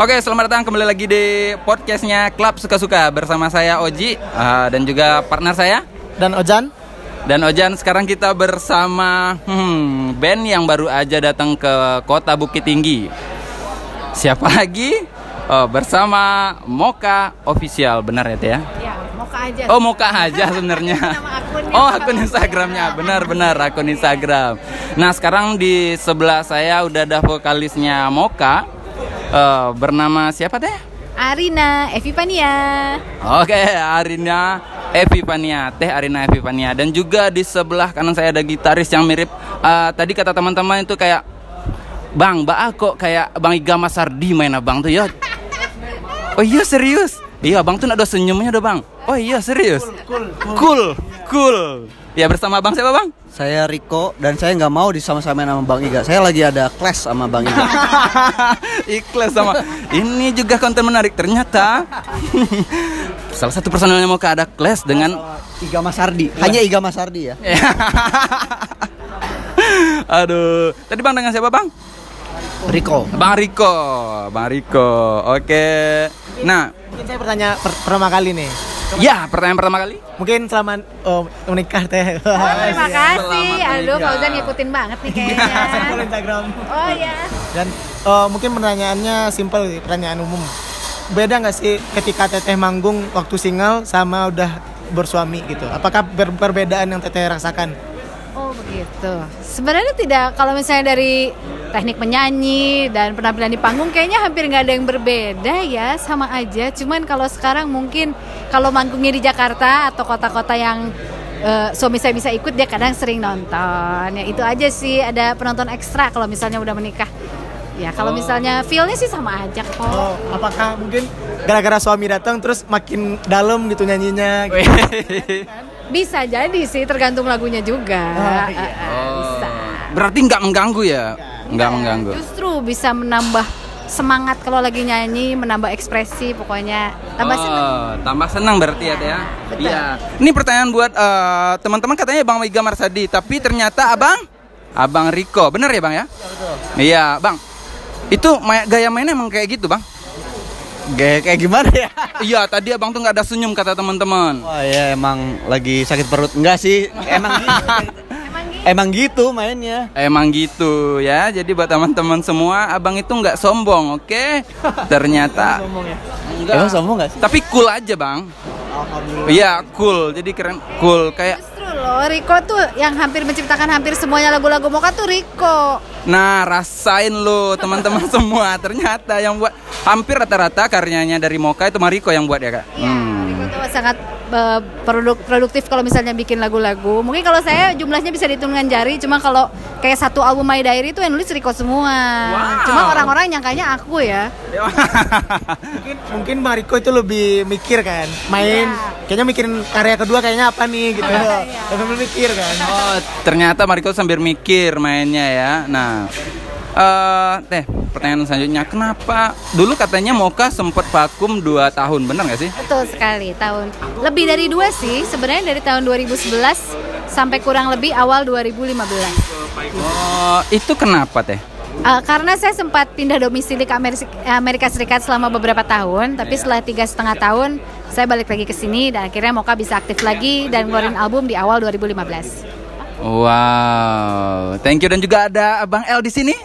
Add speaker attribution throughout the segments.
Speaker 1: Oke, selamat datang kembali lagi di podcastnya Klub Suka-Suka bersama saya Oji uh, dan juga partner saya
Speaker 2: dan Ojan.
Speaker 1: Dan Ojan sekarang kita bersama hmm, band yang baru aja datang ke kota Bukit Tinggi. Siapa lagi? Oh, bersama Moka Official, benar ya Teh ya?
Speaker 3: Moka aja.
Speaker 1: Oh, Moka aja sebenarnya.
Speaker 3: Nama akunnya.
Speaker 1: Oh, akun Instagramnya, benar-benar akun Instagram. Nah, sekarang di sebelah saya udah ada vokalisnya Moka, eh, bernama siapa Teh?
Speaker 3: Arina, Evi Pania.
Speaker 1: Oke, Arina Evipania, Teh Arina Evipania dan juga di sebelah kanan saya ada gitaris yang mirip eh, tadi kata teman-teman itu kayak Bang, Mbak kok kayak Bang Iga Masardi main abang tuh ya. Oh iya serius? Iya, Bang tuh ada senyumnya udah Bang. Oh iya serius? Cool, cool. Ya bersama Bang siapa Bang?
Speaker 2: Saya Riko dan saya nggak mau disama-samain sama Bang Iga. Saya lagi ada clash sama Bang Iga.
Speaker 1: Ikhlas sama Ini juga konten menarik Ternyata Salah satu personelnya mau ke ada clash dengan
Speaker 2: Iga Masardi. Hanya Iga Masardi ya.
Speaker 1: Aduh Tadi bang dengan siapa bang?
Speaker 2: Riko.
Speaker 1: Bang Riko Bang Riko Oke Nah
Speaker 4: Mungkin saya bertanya per pertama kali nih.
Speaker 1: Ya pertanyaan pertama kali
Speaker 4: Mungkin selama oh, menikah teh.
Speaker 3: Oh, terima kasih.
Speaker 1: Selamat
Speaker 3: Aduh. Fauzan ngikutin banget nih kayaknya.
Speaker 4: Follow Instagram.
Speaker 3: Oh ya.
Speaker 4: Dan oh, mungkin pertanyaannya simpel, pertanyaan umum. Beda nggak sih ketika teteh manggung waktu single sama udah bersuami gitu? Apakah ber- perbedaan yang teteh rasakan?
Speaker 3: Oh begitu. Sebenarnya tidak. Kalau misalnya dari teknik menyanyi dan penampilan di panggung, kayaknya hampir nggak ada yang berbeda ya, sama aja. Cuman kalau sekarang mungkin kalau manggungnya di Jakarta atau kota-kota yang eh, suami saya bisa ikut, dia kadang sering nonton. Ya itu aja sih. Ada penonton ekstra kalau misalnya udah menikah. Ya kalau misalnya feelnya sih sama aja kok.
Speaker 4: Oh, apakah mungkin gara-gara suami datang terus makin dalam gitu nyanyinya? Gitu?
Speaker 3: Bisa jadi sih, tergantung lagunya juga.
Speaker 4: Oh, iya.
Speaker 3: Eh, eh, bisa.
Speaker 1: Berarti nggak mengganggu ya Nggak mengganggu
Speaker 3: Justru bisa menambah semangat kalau lagi nyanyi, menambah ekspresi, pokoknya tambah
Speaker 1: oh,
Speaker 3: seneng.
Speaker 1: tambah senang berarti ya Teh ya.
Speaker 3: Betul.
Speaker 1: Iya. Ini pertanyaan buat eh, teman-teman katanya Bang Wiga Marsadi, tapi ternyata Abang Abang Riko. Bener ya Bang ya? Iya, Bang. Itu gaya mainnya emang kayak gitu, Bang?
Speaker 2: Gaya kayak gimana ya?
Speaker 1: Iya, tadi Abang tuh nggak ada senyum kata teman-teman.
Speaker 2: Wah ya emang lagi sakit perut. Enggak sih, emang gitu.
Speaker 3: Emang gitu.
Speaker 2: emang gitu mainnya.
Speaker 1: Emang gitu ya. Jadi buat teman-teman semua, Abang itu nggak sombong, oke? Ternyata enggak.
Speaker 2: Emang sombong nggak sih?
Speaker 1: Tapi cool aja, Bang. Iya, cool. Jadi keren cool kayak
Speaker 3: loh, Riko tuh yang hampir menciptakan hampir semuanya lagu-lagu Moka tuh Riko.
Speaker 1: Nah, rasain lo teman-teman semua. Ternyata yang buat hampir rata-rata karyanya dari Moka itu Mariko yang buat ya, Kak.
Speaker 3: Iya, Riko tuh sangat eh, produk produktif kalau misalnya bikin lagu-lagu. Mungkin kalau saya jumlahnya bisa dihitung dengan jari, cuma kalau kayak satu album My Diary itu yang nulis Riko semua.
Speaker 1: Wow.
Speaker 3: Cuma orang-orang nyangkanya aku ya.
Speaker 4: mungkin mungkin Mariko itu lebih mikir kan, main. Kayaknya mikirin karya kedua kayaknya apa nih gitu. Lebih mikir kan.
Speaker 1: Oh, ternyata Mariko sambil mikir mainnya ya. Nah, eh teh pertanyaan selanjutnya, kenapa dulu katanya Moka sempat vakum 2 tahun, benar nggak sih?
Speaker 3: Betul sekali, tahun lebih dari dua sih. Sebenarnya dari tahun 2011 sampai kurang lebih awal 2015.
Speaker 1: Oh, itu kenapa teh?
Speaker 3: Eh, karena saya sempat pindah domisili ke Amerika, Amerika Serikat selama beberapa tahun, tapi setelah tiga setengah tahun saya balik lagi ke sini dan akhirnya Moka bisa aktif lagi dan ngeluarin album di awal 2015.
Speaker 1: Wow, thank you dan juga ada Bang L di sini.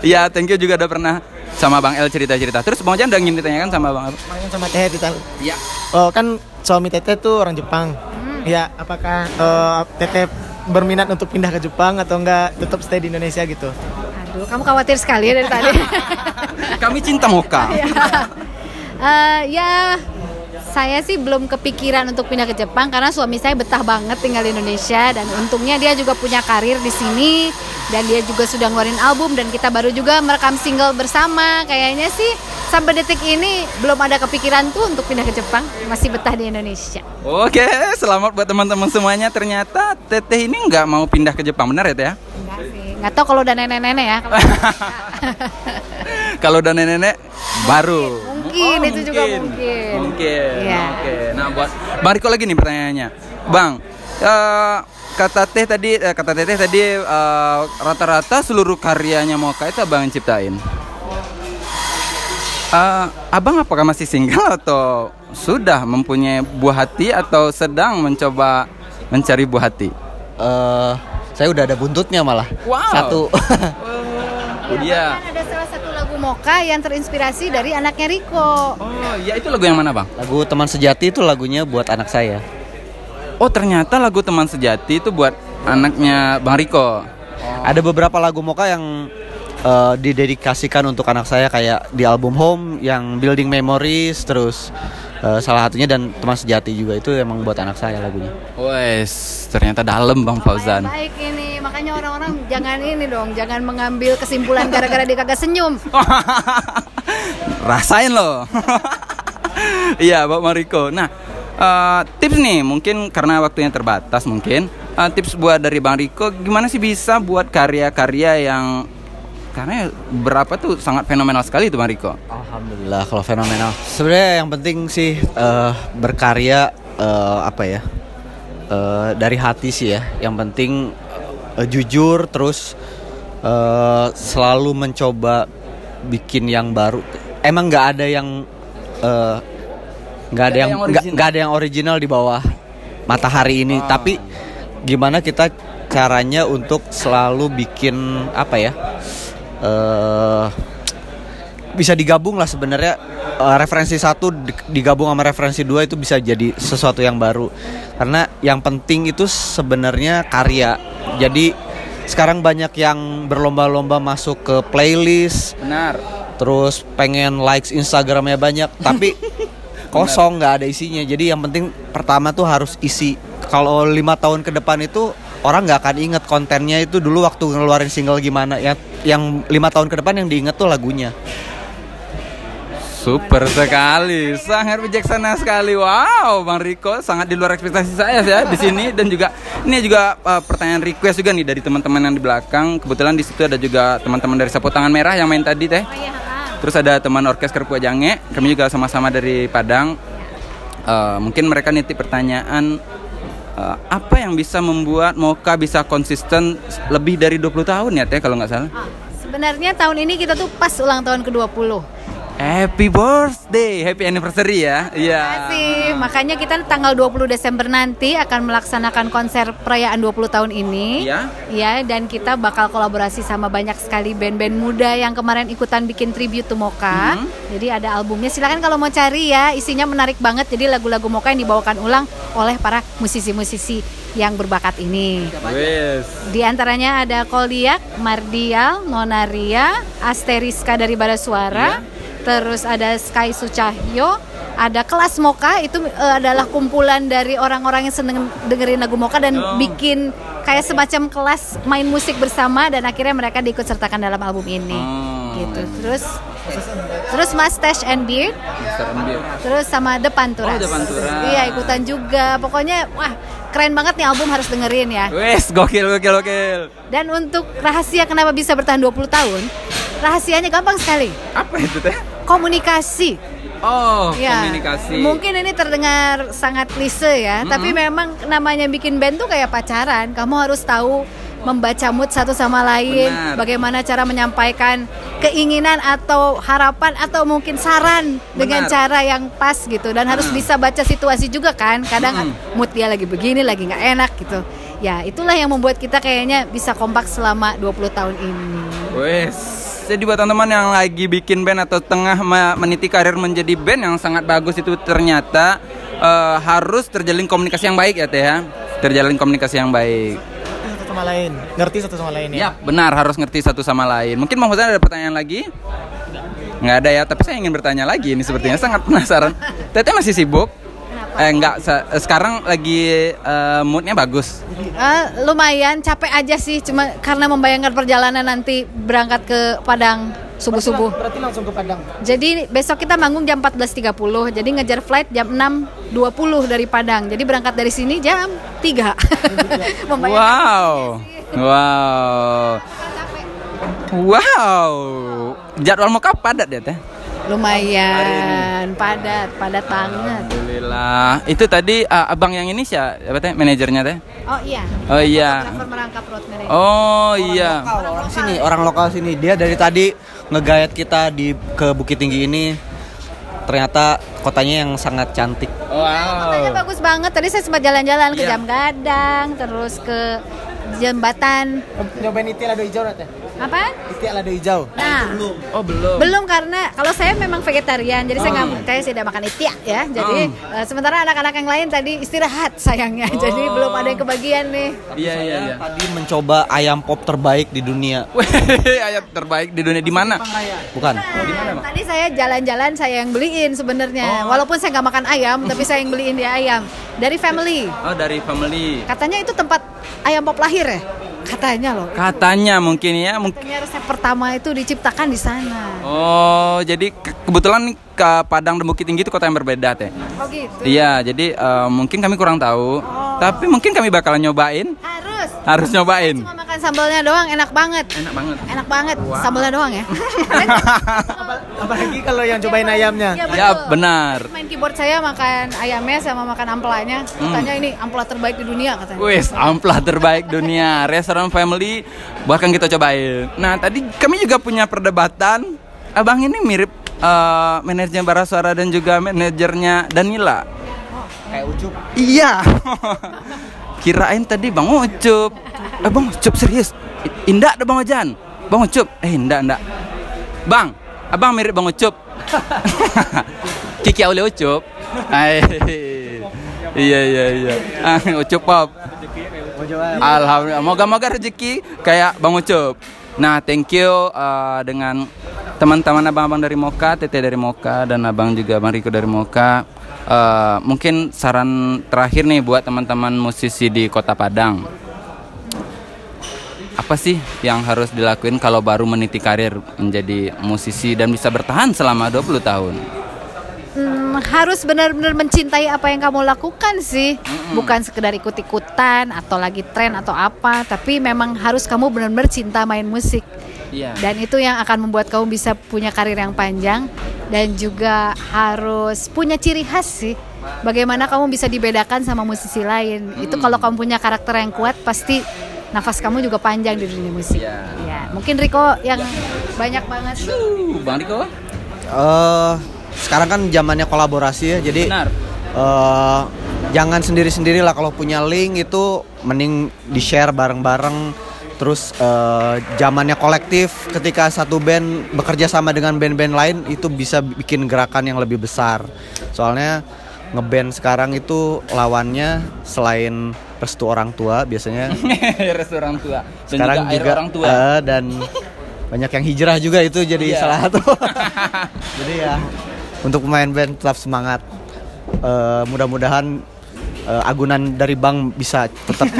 Speaker 1: Ya, thank you juga udah pernah sama Bang L cerita-cerita. Terus Bang Jan udah ingin ditanyakan sama Bang apa?
Speaker 4: Main sama Teh kita.
Speaker 1: Iya.
Speaker 4: Oh kan suami Teteh tuh orang Jepang. Ya, apakah eh, Teteh berminat untuk pindah ke Jepang atau enggak tetap stay di Indonesia gitu?
Speaker 3: Aduh, kamu khawatir sekali ya dari tadi.
Speaker 1: Kami cinta Moka.
Speaker 3: Eh, ya, saya sih belum kepikiran untuk pindah ke Jepang karena suami saya betah banget tinggal di Indonesia dan untungnya dia juga punya karir di sini dan dia juga sudah ngeluarin album dan kita baru juga merekam single bersama. Kayaknya sih sampai detik ini belum ada kepikiran tuh untuk pindah ke Jepang, masih betah di Indonesia.
Speaker 1: Oke, selamat buat teman-teman semuanya. Ternyata Teteh ini nggak mau pindah ke Jepang, benar ya Teh? ya?
Speaker 3: Enggak sih, nggak tahu kalau udah nenek-nenek ya. Kalau
Speaker 1: Kalau udah nenek-nenek baru.
Speaker 3: Mungkin, itu juga mungkin.
Speaker 1: Mungkin.
Speaker 3: Iya.
Speaker 1: Oke. Nah, buat Bang Riko lagi nih pertanyaannya. Bang, eh, kata Teh tadi eh, kata Teteh tadi eh, rata-rata seluruh karyanya Moka itu Abang ciptain. Eh, abang apakah masih single atau sudah mempunyai buah hati atau sedang mencoba mencari buah hati?
Speaker 2: Eh, saya udah ada buntutnya malah.
Speaker 1: Wow.
Speaker 2: Satu.
Speaker 1: Iya.
Speaker 3: Kan ada salah satu Moka yang terinspirasi dari anaknya Riko.
Speaker 1: Oh, ya itu lagu yang mana, Bang?
Speaker 2: Lagu teman sejati itu lagunya buat anak saya.
Speaker 1: Oh, ternyata lagu teman sejati itu buat anaknya Bang Riko.
Speaker 2: Ada beberapa lagu Moka yang eh, didedikasikan untuk anak saya kayak di album Home yang Building Memories terus eh, salah satunya dan teman sejati juga itu emang buat anak saya lagunya.
Speaker 1: Wes, ternyata dalam Bang Fauzan.
Speaker 3: Baik ini, makanya orang-orang jangan ini dong, jangan mengambil kesimpulan gara-gara dia kagak senyum.
Speaker 1: Rasain loh. Iya, Bang Mariko. Nah, eh, tips nih, mungkin karena waktunya terbatas mungkin eh, tips buat dari Bang Riko gimana sih bisa buat karya-karya yang karena berapa tuh sangat fenomenal sekali itu Bang Riko.
Speaker 2: Alhamdulillah kalau fenomenal. Sebenarnya yang penting sih eh, berkarya eh, apa ya eh, dari hati sih ya. Yang penting eh, jujur terus eh, selalu mencoba bikin yang baru. Emang nggak ada yang eh, nggak ada
Speaker 1: ada
Speaker 2: yang nggak ada yang original di bawah matahari ini. Tapi gimana kita caranya untuk selalu bikin apa ya? eh bisa digabung lah sebenarnya eh, referensi satu di- digabung sama referensi dua itu bisa jadi sesuatu yang baru. Karena yang penting itu sebenarnya karya. Jadi sekarang banyak yang berlomba-lomba masuk ke playlist.
Speaker 1: Benar.
Speaker 2: terus pengen likes Instagramnya banyak tapi kosong nggak ada isinya. Jadi yang penting pertama tuh harus isi. Kalau lima tahun ke depan itu orang nggak akan inget kontennya itu dulu waktu ngeluarin single gimana. Ya yang lima tahun ke depan yang diinget tuh lagunya
Speaker 1: Super sekali, sangat bijaksana sekali. Wow, Bang Riko sangat di luar ekspektasi saya ya di sini dan juga ini juga uh, pertanyaan request juga nih dari teman-teman yang di belakang. Kebetulan di situ ada juga teman-teman dari Sapu Tangan Merah yang main tadi teh.
Speaker 3: Oh iya.
Speaker 1: Terus ada teman orkes Kerpua Jange, kami juga sama-sama dari Padang. Eh, mungkin mereka nitip pertanyaan eh, apa yang bisa membuat Moka bisa konsisten lebih dari 20 tahun ya teh kalau nggak salah.
Speaker 3: Ah, Sebenarnya tahun ini kita tuh pas ulang tahun ke-20.
Speaker 1: Happy birthday, happy anniversary ya. Iya.
Speaker 3: Kasih. Makanya kita tanggal 20 Desember nanti akan melaksanakan konser perayaan 20 tahun ini.
Speaker 1: Iya.
Speaker 3: Ya, dan kita bakal kolaborasi sama banyak sekali band-band muda yang kemarin ikutan bikin tribute to Moka.
Speaker 1: Mhm.
Speaker 3: Jadi ada albumnya. Silakan kalau mau cari ya, isinya menarik banget. Jadi lagu-lagu Moka yang dibawakan ulang oleh para musisi-musisi yang berbakat ini.
Speaker 1: Wes.
Speaker 3: Di antaranya ada Koldiak, Mardial, Nonaria, Asteriska dari Bara Suara, terus ada Sky Sucahyo, ada Kelas Moka itu eh, adalah kumpulan dari orang-orang yang seneng dengerin lagu Moka dan
Speaker 1: Oh.
Speaker 3: bikin kayak semacam kelas main musik bersama dan akhirnya mereka diikut sertakan dalam album ini.
Speaker 1: Oh.
Speaker 3: Gitu. Terus terus Mustache and Beard,
Speaker 1: Mr. Enbir.
Speaker 3: terus sama The Panturas.
Speaker 1: Oh, The Panturas.
Speaker 3: Iya, ikutan juga. Pokoknya wah, keren banget nih album harus dengerin ya.
Speaker 1: Wes, gokil, gokil, gokil.
Speaker 3: Dan untuk rahasia kenapa bisa bertahan 20 tahun, rahasianya gampang sekali.
Speaker 1: Apa itu teh?
Speaker 3: Komunikasi.
Speaker 1: Oh,
Speaker 3: Ya.
Speaker 1: komunikasi.
Speaker 3: Mungkin ini terdengar sangat klise ya, tapi memang namanya bikin band tuh kayak pacaran. Kamu harus tahu membaca mood satu sama lain,
Speaker 1: Benar.
Speaker 3: bagaimana cara menyampaikan keinginan atau harapan atau mungkin saran dengan
Speaker 1: Benar.
Speaker 3: cara yang pas gitu dan harus
Speaker 1: Hmm.
Speaker 3: bisa baca situasi juga kan. Kadang
Speaker 1: Hmm.
Speaker 3: mood dia lagi begini, lagi nggak enak gitu. Ya, itulah yang membuat kita kayaknya bisa kompak selama 20 tahun ini.
Speaker 1: Wes. Jadi buat teman-teman yang lagi bikin band atau tengah me- meniti karir menjadi band yang sangat bagus itu ternyata eh, harus terjalin komunikasi yang baik ya teh ya. Terjalin komunikasi yang baik.
Speaker 4: Satu sama lain, ngerti satu sama lain ya.
Speaker 1: Ya, benar harus ngerti satu sama lain. Mungkin Fauzan ada pertanyaan lagi? Nggak ada ya, tapi saya ingin bertanya lagi ini sepertinya sangat penasaran. Teteh masih sibuk? Eh enggak, se- sekarang lagi eh, moodnya bagus.
Speaker 3: Eh, lumayan capek aja sih cuma karena membayangkan perjalanan nanti berangkat ke Padang subuh-subuh.
Speaker 4: Berarti langsung ke Padang.
Speaker 3: Jadi besok kita manggung jam 14.30. Jadi ngejar flight jam 6.20 dari Padang. Jadi berangkat dari sini jam 3. Membayangkan
Speaker 1: Wow. Wow. Wow. Jadwal mau kapan padat ya teh?
Speaker 3: lumayan padat, padat banget.
Speaker 1: Alhamdulillah. Itu tadi ah, abang yang ini siapa apa teh manajernya teh?
Speaker 3: Oh iya.
Speaker 1: Oh iya.
Speaker 3: Merangkap road manager.
Speaker 1: Oh iya.
Speaker 2: Lokal, orang sini orang lokal sini dia dari tadi ngegayat kita di ke Bukit Tinggi ini ternyata kotanya yang sangat cantik.
Speaker 3: Kotanya bagus banget. Tadi saya sempat jalan-jalan ke
Speaker 1: Iya.
Speaker 3: Jam Gadang, terus ke jembatan
Speaker 4: Nyobain itil ada hijau nanti.
Speaker 3: Apa?
Speaker 4: Itil ada hijau.
Speaker 3: Nah,
Speaker 1: Oh belum.
Speaker 3: belum karena kalau saya memang vegetarian, jadi saya
Speaker 1: Hmm.
Speaker 3: nggak saya tidak makan itia ya. Jadi eh, sementara anak-anak yang lain tadi istirahat sayangnya, jadi
Speaker 1: Oh.
Speaker 3: belum ada yang kebagian nih.
Speaker 1: Iya iya iya.
Speaker 2: Tadi mencoba ayam pop terbaik di dunia.
Speaker 1: Ayat terbaik di dunia di mana?
Speaker 2: Bukan.
Speaker 3: Nah, tadi saya jalan-jalan saya yang beliin sebenarnya, walaupun saya nggak makan ayam, tapi saya yang beliin dia ayam dari family.
Speaker 1: Oh dari family.
Speaker 3: Katanya itu tempat ayam pop lahir ya? Katanya loh.
Speaker 1: Katanya mungkin ya mungkin.
Speaker 3: Resep pertama itu diciptakan di sana.
Speaker 1: Oh jadi ke- kebetulan ke Padang dan Bukit Tinggi itu kota yang berbeda teh.
Speaker 3: Oh gitu.
Speaker 1: Iya jadi eh, mungkin kami kurang tahu. Tapi mungkin kami bakalan nyobain.
Speaker 3: Harus.
Speaker 1: Harus nyobain.
Speaker 3: Cuma sambalnya doang enak banget.
Speaker 1: Enak banget.
Speaker 3: Enak banget. Sambalnya doang ya.
Speaker 4: Apalagi kalau yang cobain ayamnya.
Speaker 3: Iya,
Speaker 1: Ya
Speaker 3: betul.
Speaker 1: benar.
Speaker 3: Main keyboard saya makan ayamnya sama makan amplanya. Katanya ini ampla terbaik di dunia katanya.
Speaker 1: Wis, amplah terbaik dunia, restoran family, bahkan kita cobain. Nah, tadi kami juga punya perdebatan. Abang ini mirip eh, manajernya Barasuara dan juga manajernya Danila.
Speaker 2: Kayak ucup.
Speaker 1: Iya. Kirain tadi Bang Ucup. Eh, Bang Ucup serius. Indah ada Bang Ojan. Bang Ucup. Eh, indah, indah. Bang, Abang mirip Bang Ucup. Kiki Aule Ucup. Iya iya iya. Ah, Ucup pop. Alhamdulillah. Moga-moga rezeki kayak Bang Ucup. Nah, thank you uh, dengan teman-teman abang-abang dari Moka, Tete dari Moka, dan abang juga Bang Riko dari Moka. Uh, mungkin saran terakhir nih buat teman-teman musisi di Kota Padang. Apa sih yang harus dilakuin kalau baru meniti karir menjadi musisi dan bisa bertahan selama 20 tahun?
Speaker 3: Hmm, harus benar-benar mencintai apa yang kamu lakukan sih. Bukan sekedar ikut-ikutan atau lagi tren atau apa tapi memang harus kamu benar-benar cinta main musik.
Speaker 1: Iya.
Speaker 3: dan itu yang akan membuat kamu bisa punya karir yang panjang dan juga harus punya ciri khas sih. Bagaimana kamu bisa dibedakan sama musisi lain. Itu kalau kamu punya karakter yang kuat pasti nafas kamu juga panjang di dunia musik
Speaker 1: Iya.
Speaker 3: ya mungkin Riko yang banyak banget
Speaker 1: Uh, Bang Riko?
Speaker 2: Eh, sekarang kan zamannya kolaborasi ya, jadi
Speaker 1: Benar.
Speaker 2: eh, jangan sendiri-sendiri lah kalau punya link itu mending di share bareng-bareng. Terus eh, zamannya kolektif, ketika satu band bekerja sama dengan band-band lain itu bisa bikin gerakan yang lebih besar. Soalnya ngeband sekarang itu lawannya selain restu orang tua biasanya
Speaker 1: Restoran tua. Dan
Speaker 2: sekarang
Speaker 1: juga,
Speaker 2: juga,
Speaker 1: orang tua.
Speaker 2: eh, dan banyak yang hijrah juga itu jadi
Speaker 1: Iya.
Speaker 2: salah satu. jadi ya untuk pemain band tetap semangat. Eh, mudah-mudahan eh, agunan dari bank bisa tetap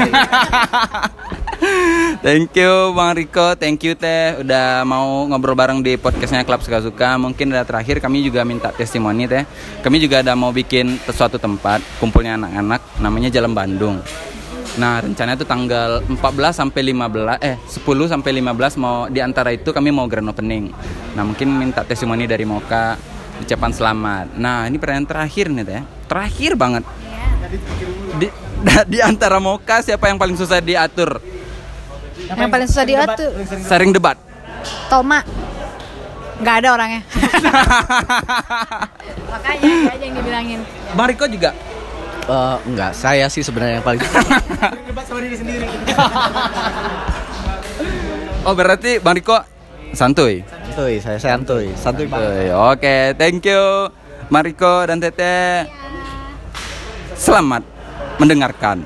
Speaker 1: Thank you Bang Riko, thank you Teh udah mau ngobrol bareng di podcastnya Klub Suka Suka. Mungkin ada terakhir kami juga minta testimoni Teh. Kami juga ada mau bikin sesuatu tempat kumpulnya anak-anak namanya Jalan Bandung. Nah, rencananya itu tanggal 14 sampai 15 eh 10 sampai 15 mau di antara itu kami mau grand opening. Nah, mungkin minta testimoni dari Moka ucapan selamat. Nah, ini pertanyaan terakhir nih Teh. Terakhir banget. Di, di antara Moka siapa yang paling susah diatur?
Speaker 3: Yang paling susah diatur
Speaker 1: Sering debat.
Speaker 3: Toma nggak ada orangnya makanya aja yang dibilangin
Speaker 1: Bang Riko juga.
Speaker 2: Eh, enggak, saya sih sebenarnya yang paling
Speaker 4: Debat sama diri sendiri.
Speaker 1: Oh berarti Bang Riko santuy.
Speaker 2: santuy, saya santuy, santuy.
Speaker 1: Santuy. Oke, thank you Bang Riko dan Tete. Selamat mendengarkan